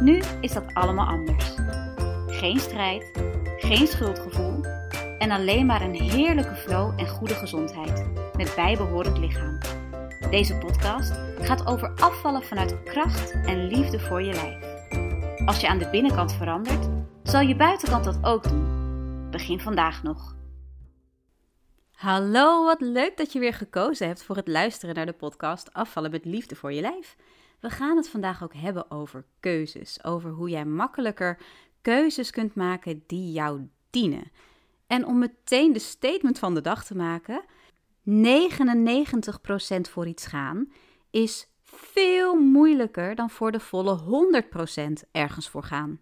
Nu is dat allemaal anders. Geen strijd, geen schuldgevoel en alleen maar een heerlijke flow en goede gezondheid met bijbehorend lichaam. Deze podcast gaat over afvallen vanuit kracht en liefde voor je lijf. Als je aan de binnenkant verandert, zal je buitenkant dat ook doen. Begin vandaag nog. Hallo, wat leuk dat je weer gekozen hebt voor het luisteren naar de podcast Afvallen met liefde voor je lijf. We gaan het vandaag ook hebben over keuzes, over hoe jij makkelijker keuzes kunt maken die jou dienen. En om meteen de statement van de dag te maken, 99% voor iets gaan is veel moeilijker dan voor de volle 100% ergens voor gaan.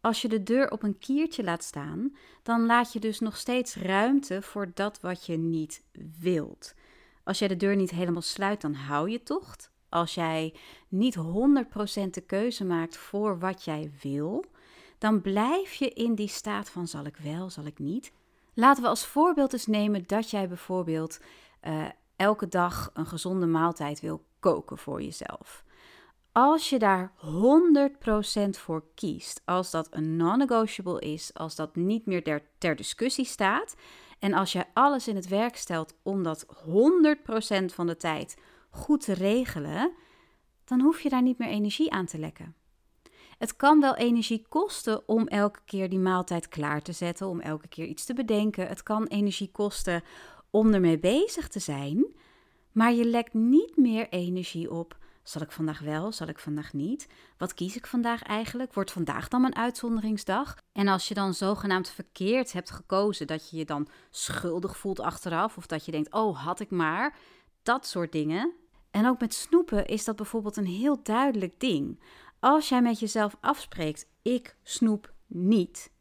Als je de deur op een kiertje laat staan, dan laat je dus nog steeds ruimte voor dat wat je niet wilt. Als jij de deur niet helemaal sluit, dan hou je tocht. Als jij niet 100% de keuze maakt voor wat jij wil, dan blijf je in die staat van zal ik wel, zal ik niet. Laten we als voorbeeld eens nemen dat jij bijvoorbeeld uh, elke dag een gezonde maaltijd wil koken voor jezelf. Als je daar 100% voor kiest, als dat een non-negotiable is, als dat niet meer ter, ter discussie staat, en als jij alles in het werk stelt om dat 100% van de tijd goed te regelen, dan hoef je daar niet meer energie aan te lekken. Het kan wel energie kosten om elke keer die maaltijd klaar te zetten, om elke keer iets te bedenken. Het kan energie kosten om ermee bezig te zijn, maar je lekt niet meer energie op. Zal ik vandaag wel? Zal ik vandaag niet? Wat kies ik vandaag eigenlijk? Wordt vandaag dan mijn uitzonderingsdag? En als je dan zogenaamd verkeerd hebt gekozen, dat je je dan schuldig voelt achteraf, of dat je denkt: oh, had ik maar. Dat soort dingen. En ook met snoepen is dat bijvoorbeeld een heel duidelijk ding. Als jij met jezelf afspreekt: ik snoep niet,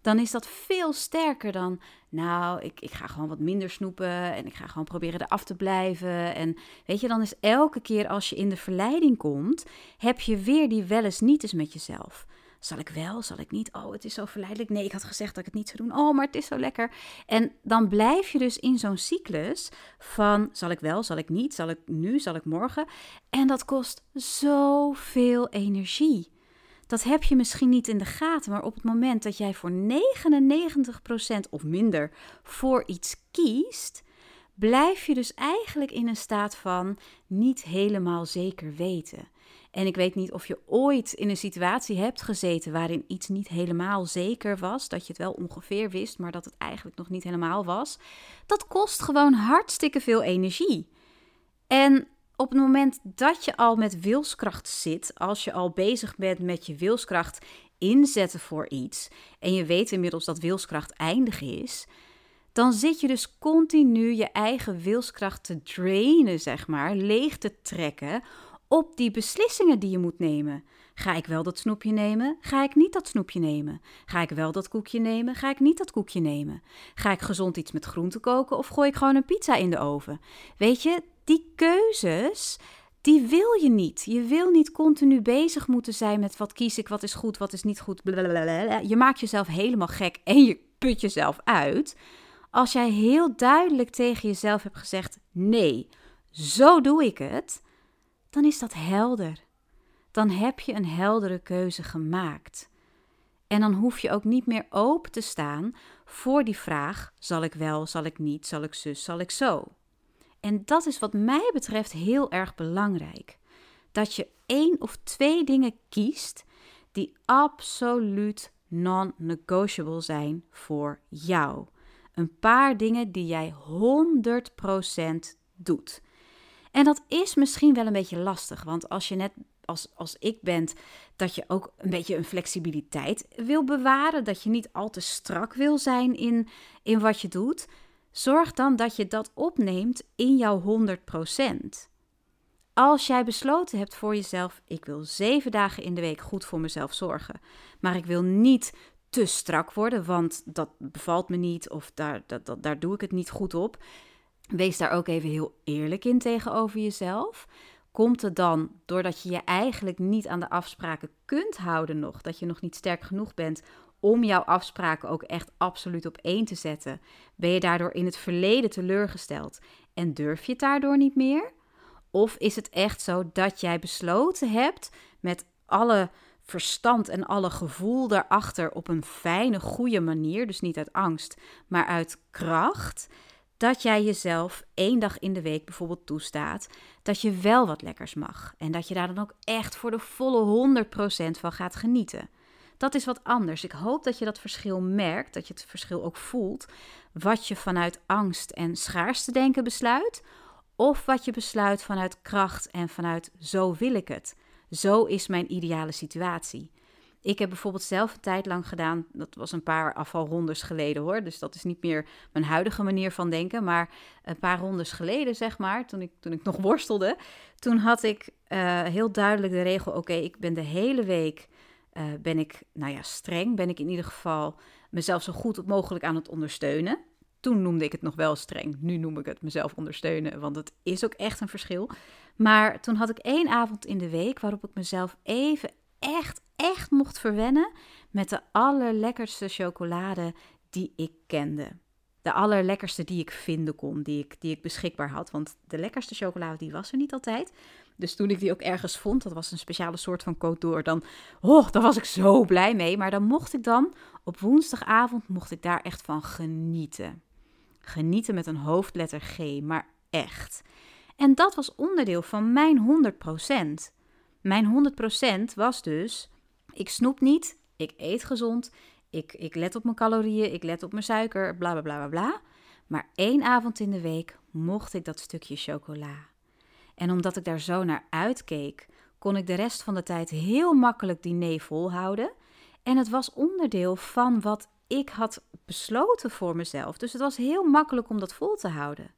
dan is dat veel sterker dan, nou, ik, ik ga gewoon wat minder snoepen en ik ga gewoon proberen eraf te blijven. En weet je, dan is elke keer als je in de verleiding komt, heb je weer die wel eens niet eens met jezelf. Zal ik wel? Zal ik niet? Oh, het is zo verleidelijk. Nee, ik had gezegd dat ik het niet zou doen. Oh, maar het is zo lekker. En dan blijf je dus in zo'n cyclus van zal ik wel, zal ik niet, zal ik nu, zal ik morgen. En dat kost zoveel energie. Dat heb je misschien niet in de gaten, maar op het moment dat jij voor 99% of minder voor iets kiest, blijf je dus eigenlijk in een staat van niet helemaal zeker weten. En ik weet niet of je ooit in een situatie hebt gezeten waarin iets niet helemaal zeker was, dat je het wel ongeveer wist, maar dat het eigenlijk nog niet helemaal was. Dat kost gewoon hartstikke veel energie. En op het moment dat je al met wilskracht zit, als je al bezig bent met je wilskracht inzetten voor iets en je weet inmiddels dat wilskracht eindig is, dan zit je dus continu je eigen wilskracht te drainen, zeg maar, leeg te trekken op die beslissingen die je moet nemen. Ga ik wel dat snoepje nemen? Ga ik niet dat snoepje nemen? Ga ik wel dat koekje nemen? Ga ik niet dat koekje nemen? Ga ik gezond iets met groente koken of gooi ik gewoon een pizza in de oven? Weet je, die keuzes, die wil je niet. Je wil niet continu bezig moeten zijn met wat kies ik, wat is goed, wat is niet goed. Blablabla. Je maakt jezelf helemaal gek en je put jezelf uit. Als jij heel duidelijk tegen jezelf hebt gezegd: nee, zo doe ik het dan is dat helder. Dan heb je een heldere keuze gemaakt. En dan hoef je ook niet meer open te staan voor die vraag: zal ik wel, zal ik niet, zal ik zus, zal ik zo? En dat is wat mij betreft heel erg belangrijk. Dat je één of twee dingen kiest die absoluut non-negotiable zijn voor jou. Een paar dingen die jij 100% doet. En dat is misschien wel een beetje lastig, want als je net als, als ik bent, dat je ook een beetje een flexibiliteit wil bewaren, dat je niet al te strak wil zijn in, in wat je doet, zorg dan dat je dat opneemt in jouw 100%. Als jij besloten hebt voor jezelf: ik wil zeven dagen in de week goed voor mezelf zorgen, maar ik wil niet te strak worden, want dat bevalt me niet of daar, dat, dat, daar doe ik het niet goed op. Wees daar ook even heel eerlijk in tegenover jezelf. Komt het dan doordat je je eigenlijk niet aan de afspraken kunt houden nog, dat je nog niet sterk genoeg bent om jouw afspraken ook echt absoluut op één te zetten? Ben je daardoor in het verleden teleurgesteld en durf je het daardoor niet meer? Of is het echt zo dat jij besloten hebt met alle verstand en alle gevoel daarachter op een fijne, goede manier, dus niet uit angst, maar uit kracht, dat jij jezelf één dag in de week bijvoorbeeld toestaat dat je wel wat lekkers mag en dat je daar dan ook echt voor de volle 100% van gaat genieten. Dat is wat anders. Ik hoop dat je dat verschil merkt, dat je het verschil ook voelt, wat je vanuit angst en schaarste denken besluit, of wat je besluit vanuit kracht en vanuit zo wil ik het. Zo is mijn ideale situatie. Ik heb bijvoorbeeld zelf een tijd lang gedaan, dat was een paar afvalrondes geleden hoor, dus dat is niet meer mijn huidige manier van denken, maar een paar rondes geleden zeg maar, toen ik, toen ik nog worstelde, toen had ik uh, heel duidelijk de regel, oké, ik ben de hele week, uh, ben ik, nou ja, streng, ben ik in ieder geval mezelf zo goed mogelijk aan het ondersteunen. Toen noemde ik het nog wel streng. Nu noem ik het mezelf ondersteunen, want het is ook echt een verschil. Maar toen had ik één avond in de week waarop ik mezelf even echt, echt mocht verwennen met de allerlekkerste chocolade die ik kende. De allerlekkerste die ik vinden kon, die ik, die ik beschikbaar had. Want de lekkerste chocolade die was er niet altijd. Dus toen ik die ook ergens vond, dat was een speciale soort van Côte d'Or, dan, oh, daar was ik zo blij mee. Maar dan mocht ik dan, op woensdagavond, mocht ik daar echt van genieten. Genieten met een hoofdletter G, maar echt. En dat was onderdeel van mijn 100%. Mijn 100% was dus: ik snoep niet, ik eet gezond, ik, ik let op mijn calorieën, ik let op mijn suiker, bla bla bla bla. Maar één avond in de week mocht ik dat stukje chocola. En omdat ik daar zo naar uitkeek, kon ik de rest van de tijd heel makkelijk die nee volhouden. En het was onderdeel van wat ik had besloten voor mezelf. Dus het was heel makkelijk om dat vol te houden.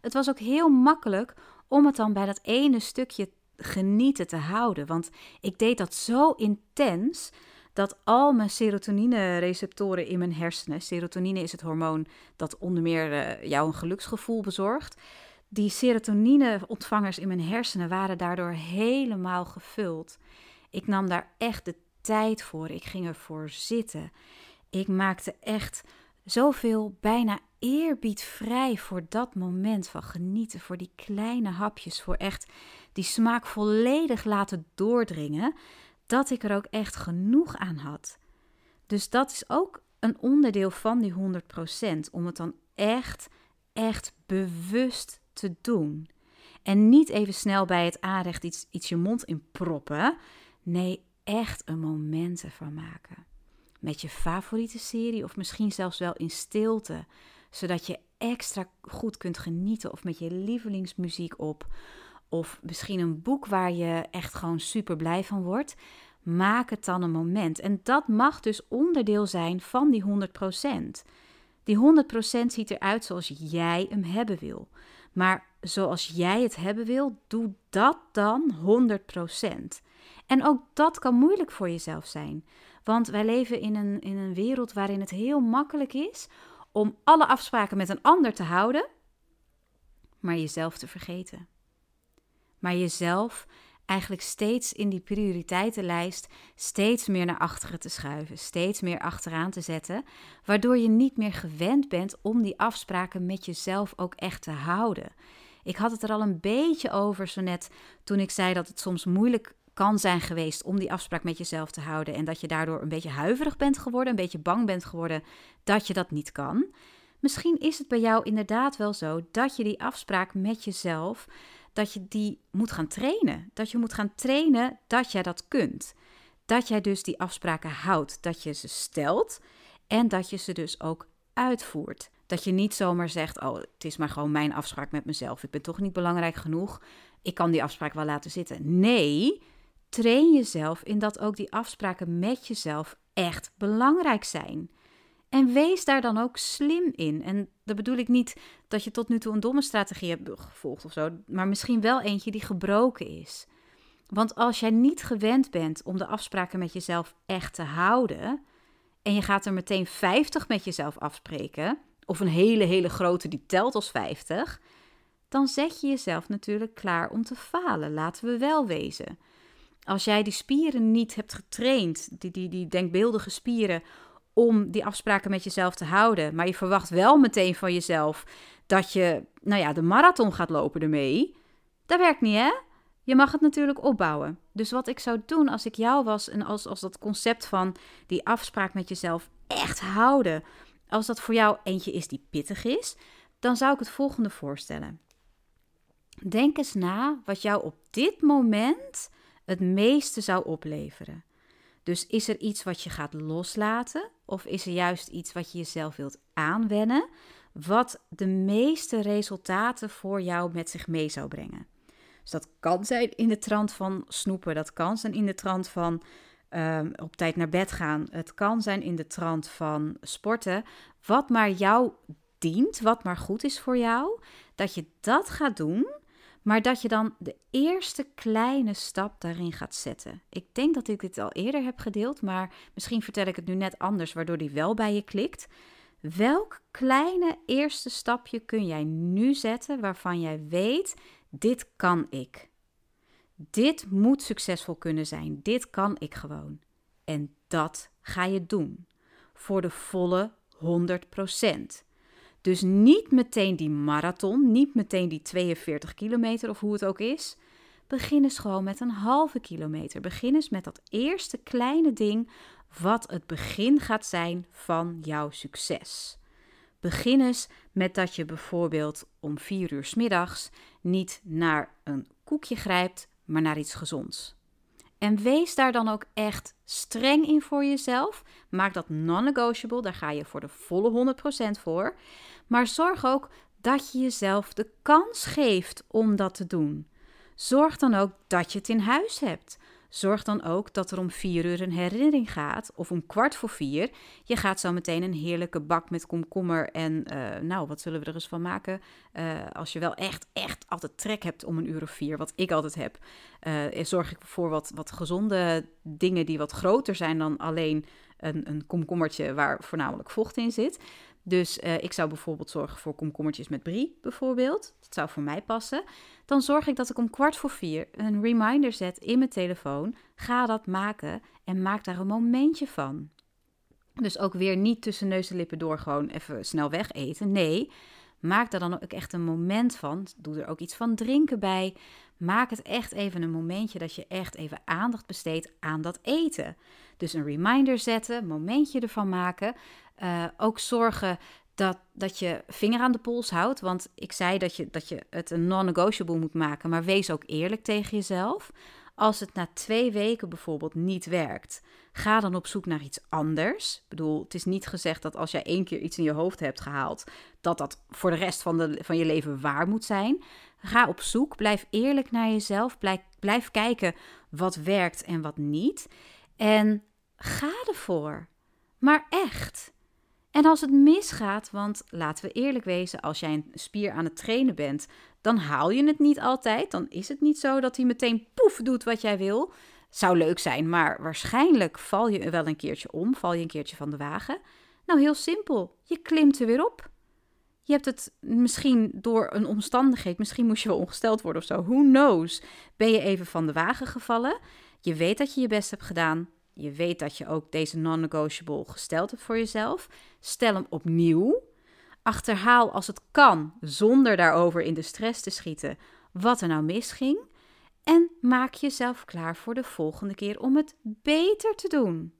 Het was ook heel makkelijk om het dan bij dat ene stukje genieten te houden. Want ik deed dat zo intens dat al mijn serotonine-receptoren in mijn hersenen, serotonine is het hormoon dat onder meer uh, jou een geluksgevoel bezorgt, die serotonine-ontvangers in mijn hersenen waren daardoor helemaal gevuld. Ik nam daar echt de tijd voor. Ik ging ervoor zitten. Ik maakte echt zoveel bijna eerbied vrij voor dat moment van genieten, voor die kleine hapjes, voor echt die smaak volledig laten doordringen, dat ik er ook echt genoeg aan had. Dus dat is ook een onderdeel van die 100%, om het dan echt, echt bewust te doen. En niet even snel bij het aanrecht iets, iets je mond in proppen. Nee, echt een moment ervan maken. Met je favoriete serie of misschien zelfs wel in stilte zodat je extra goed kunt genieten of met je lievelingsmuziek op. Of misschien een boek waar je echt gewoon super blij van wordt. Maak het dan een moment. En dat mag dus onderdeel zijn van die 100%. Die 100% ziet eruit zoals jij hem hebben wil. Maar zoals jij het hebben wil, doe dat dan 100%. En ook dat kan moeilijk voor jezelf zijn. Want wij leven in een, in een wereld waarin het heel makkelijk is om alle afspraken met een ander te houden, maar jezelf te vergeten. Maar jezelf eigenlijk steeds in die prioriteitenlijst steeds meer naar achteren te schuiven, steeds meer achteraan te zetten, waardoor je niet meer gewend bent om die afspraken met jezelf ook echt te houden. Ik had het er al een beetje over zo net toen ik zei dat het soms moeilijk kan zijn geweest om die afspraak met jezelf te houden en dat je daardoor een beetje huiverig bent geworden, een beetje bang bent geworden dat je dat niet kan. Misschien is het bij jou inderdaad wel zo dat je die afspraak met jezelf, dat je die moet gaan trainen. Dat je moet gaan trainen dat jij dat kunt. Dat jij dus die afspraken houdt, dat je ze stelt en dat je ze dus ook uitvoert. Dat je niet zomaar zegt: Oh, het is maar gewoon mijn afspraak met mezelf. Ik ben toch niet belangrijk genoeg. Ik kan die afspraak wel laten zitten. Nee, train jezelf in dat ook die afspraken met jezelf echt belangrijk zijn. En wees daar dan ook slim in. En dat bedoel ik niet dat je tot nu toe een domme strategie hebt gevolgd of zo, maar misschien wel eentje die gebroken is. Want als jij niet gewend bent om de afspraken met jezelf echt te houden, en je gaat er meteen 50 met jezelf afspreken, of een hele, hele grote die telt als 50, dan zet je jezelf natuurlijk klaar om te falen. Laten we wel wezen. Als jij die spieren niet hebt getraind, die, die, die denkbeeldige spieren, om die afspraken met jezelf te houden, maar je verwacht wel meteen van jezelf dat je, nou ja, de marathon gaat lopen ermee, dat werkt niet, hè? Je mag het natuurlijk opbouwen. Dus wat ik zou doen als ik jou was en als, als dat concept van die afspraak met jezelf echt houden, als dat voor jou eentje is die pittig is, dan zou ik het volgende voorstellen. Denk eens na wat jou op dit moment het meeste zou opleveren. Dus is er iets wat je gaat loslaten? Of is er juist iets wat je jezelf wilt aanwennen? Wat de meeste resultaten voor jou met zich mee zou brengen. Dus dat kan zijn in de trant van snoepen. Dat kan zijn in de trant van ehm, op tijd naar bed gaan. Het kan zijn in de trant van sporten. Wat maar jou dient, wat maar goed is voor jou. Dat je dat gaat doen maar dat je dan de eerste kleine stap daarin gaat zetten. Ik denk dat ik dit al eerder heb gedeeld, maar misschien vertel ik het nu net anders, waardoor die wel bij je klikt. Welk kleine eerste stapje kun jij nu zetten waarvan jij weet: dit kan ik? Dit moet succesvol kunnen zijn. Dit kan ik gewoon. En dat ga je doen. Voor de volle 100%. Dus niet meteen die marathon, niet meteen die 42 kilometer of hoe het ook is. Begin eens gewoon met een halve kilometer. Begin eens met dat eerste kleine ding wat het begin gaat zijn van jouw succes. Begin eens met dat je bijvoorbeeld om 4 uur s middags niet naar een koekje grijpt, maar naar iets gezonds. En wees daar dan ook echt streng in voor jezelf. Maak dat non-negotiable, daar ga je voor de volle 100% voor. Maar zorg ook dat je jezelf de kans geeft om dat te doen. Zorg dan ook dat je het in huis hebt. Zorg dan ook dat er om vier uur een herinnering gaat, of om kwart voor vier. Je gaat zo meteen een heerlijke bak met komkommer en, uh, nou, wat zullen we er eens van maken? Uh, als je wel echt, echt altijd trek hebt om een uur of vier, wat ik altijd heb, uh, zorg ik voor wat, wat gezonde dingen die wat groter zijn dan alleen een, een komkommertje waar voornamelijk vocht in zit. Dus uh, ik zou bijvoorbeeld zorgen voor komkommertjes met brie, bijvoorbeeld. Dat zou voor mij passen. Dan zorg ik dat ik om kwart voor vier een reminder zet in mijn telefoon. Ga dat maken en maak daar een momentje van. Dus ook weer niet tussen neus en lippen door gewoon even snel weg eten. Nee, maak daar dan ook echt een moment van. Doe er ook iets van drinken bij. Maak het echt even een momentje dat je echt even aandacht besteedt aan dat eten. Dus een reminder zetten, momentje ervan maken. Uh, ook zorgen dat, dat je vinger aan de pols houdt. Want ik zei dat je, dat je het een non-negotiable moet maken. Maar wees ook eerlijk tegen jezelf. Als het na twee weken bijvoorbeeld niet werkt, ga dan op zoek naar iets anders. Ik bedoel, het is niet gezegd dat als jij één keer iets in je hoofd hebt gehaald, dat dat voor de rest van, de, van je leven waar moet zijn. Ga op zoek, blijf eerlijk naar jezelf, blijf, blijf kijken wat werkt en wat niet. En ga ervoor. Maar echt. En als het misgaat, want laten we eerlijk wezen, als jij een spier aan het trainen bent, dan haal je het niet altijd. Dan is het niet zo dat hij meteen poef doet wat jij wil. Zou leuk zijn, maar waarschijnlijk val je wel een keertje om, val je een keertje van de wagen. Nou, heel simpel. Je klimt er weer op. Je hebt het misschien door een omstandigheid, misschien moest je wel ongesteld worden of zo, who knows. Ben je even van de wagen gevallen? Je weet dat je je best hebt gedaan. Je weet dat je ook deze non-negotiable gesteld hebt voor jezelf. Stel hem opnieuw. Achterhaal als het kan, zonder daarover in de stress te schieten, wat er nou misging. En maak jezelf klaar voor de volgende keer om het beter te doen.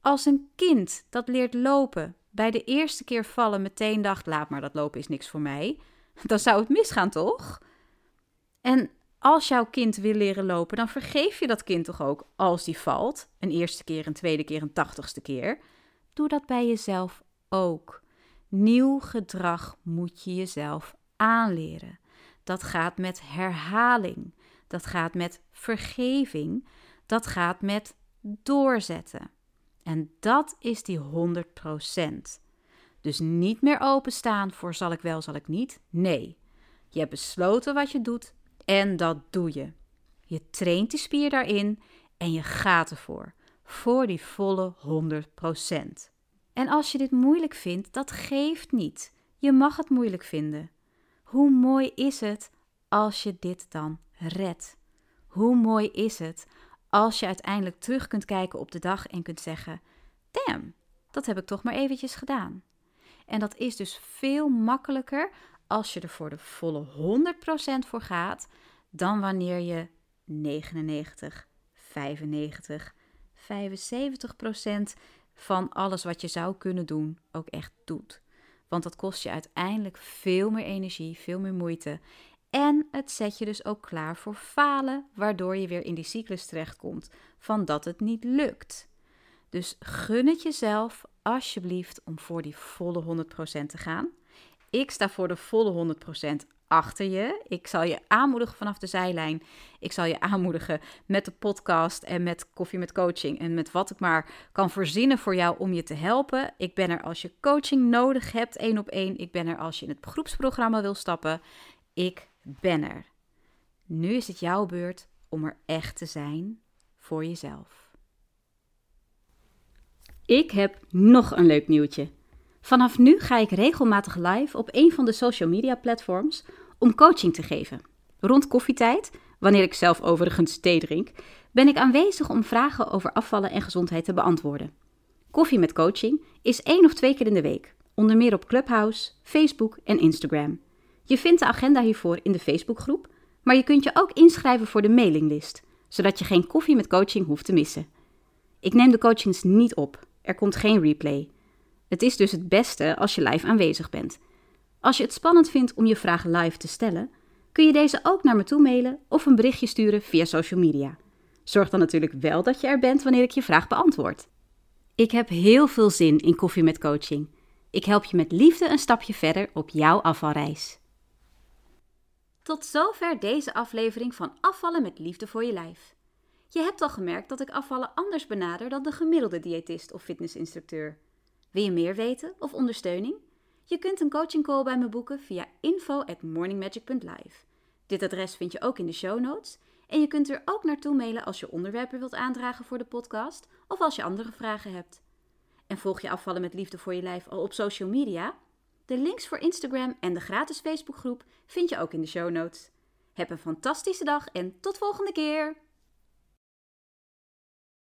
Als een kind dat leert lopen, bij de eerste keer vallen meteen dacht: laat maar, dat lopen is niks voor mij, dan zou het misgaan, toch? En als jouw kind wil leren lopen, dan vergeef je dat kind toch ook als die valt. Een eerste keer, een tweede keer, een tachtigste keer. Doe dat bij jezelf ook. Nieuw gedrag moet je jezelf aanleren. Dat gaat met herhaling. Dat gaat met vergeving. Dat gaat met doorzetten. En dat is die 100%. Dus niet meer openstaan voor zal ik wel, zal ik niet. Nee, je hebt besloten wat je doet en dat doe je. Je traint die spier daarin en je gaat ervoor. Voor die volle 100%. En als je dit moeilijk vindt, dat geeft niet. Je mag het moeilijk vinden. Hoe mooi is het als je dit dan redt? Hoe mooi is het als je uiteindelijk terug kunt kijken op de dag en kunt zeggen: Damn, dat heb ik toch maar eventjes gedaan. En dat is dus veel makkelijker als je er voor de volle 100% voor gaat, dan wanneer je 99, 95, 75% van alles wat je zou kunnen doen ook echt doet. Want dat kost je uiteindelijk veel meer energie, veel meer moeite. En het zet je dus ook klaar voor falen, waardoor je weer in die cyclus terechtkomt van dat het niet lukt. Dus gun het jezelf alsjeblieft om voor die volle 100% te gaan. Ik sta voor de volle 100% achter je. Ik zal je aanmoedigen vanaf de zijlijn. Ik zal je aanmoedigen met de podcast en met koffie met coaching en met wat ik maar kan voorzienen voor jou om je te helpen. Ik ben er als je coaching nodig hebt, één op één. Ik ben er als je in het groepsprogramma wil stappen. Ik ben er. Nu is het jouw beurt om er echt te zijn voor jezelf. Ik heb nog een leuk nieuwtje. Vanaf nu ga ik regelmatig live op een van de social media platforms om coaching te geven. Rond koffietijd, wanneer ik zelf overigens thee drink, ben ik aanwezig om vragen over afvallen en gezondheid te beantwoorden. Koffie met coaching is één of twee keer in de week, onder meer op Clubhouse, Facebook en Instagram. Je vindt de agenda hiervoor in de Facebookgroep, maar je kunt je ook inschrijven voor de mailinglist, zodat je geen koffie met coaching hoeft te missen. Ik neem de coachings niet op, er komt geen replay. Het is dus het beste als je live aanwezig bent. Als je het spannend vindt om je vraag live te stellen, kun je deze ook naar me toe mailen of een berichtje sturen via social media. Zorg dan natuurlijk wel dat je er bent wanneer ik je vraag beantwoord. Ik heb heel veel zin in koffie met coaching. Ik help je met liefde een stapje verder op jouw afvalreis. Tot zover deze aflevering van Afvallen met Liefde voor je lijf. Je hebt al gemerkt dat ik afvallen anders benader dan de gemiddelde diëtist of fitnessinstructeur. Wil je meer weten of ondersteuning? Je kunt een coaching call bij me boeken via info at morningmagic.live. Dit adres vind je ook in de show notes. En je kunt er ook naartoe mailen als je onderwerpen wilt aandragen voor de podcast of als je andere vragen hebt. En volg je afvallen met liefde voor je lijf al op social media? De links voor Instagram en de gratis Facebookgroep vind je ook in de show notes. Heb een fantastische dag en tot volgende keer!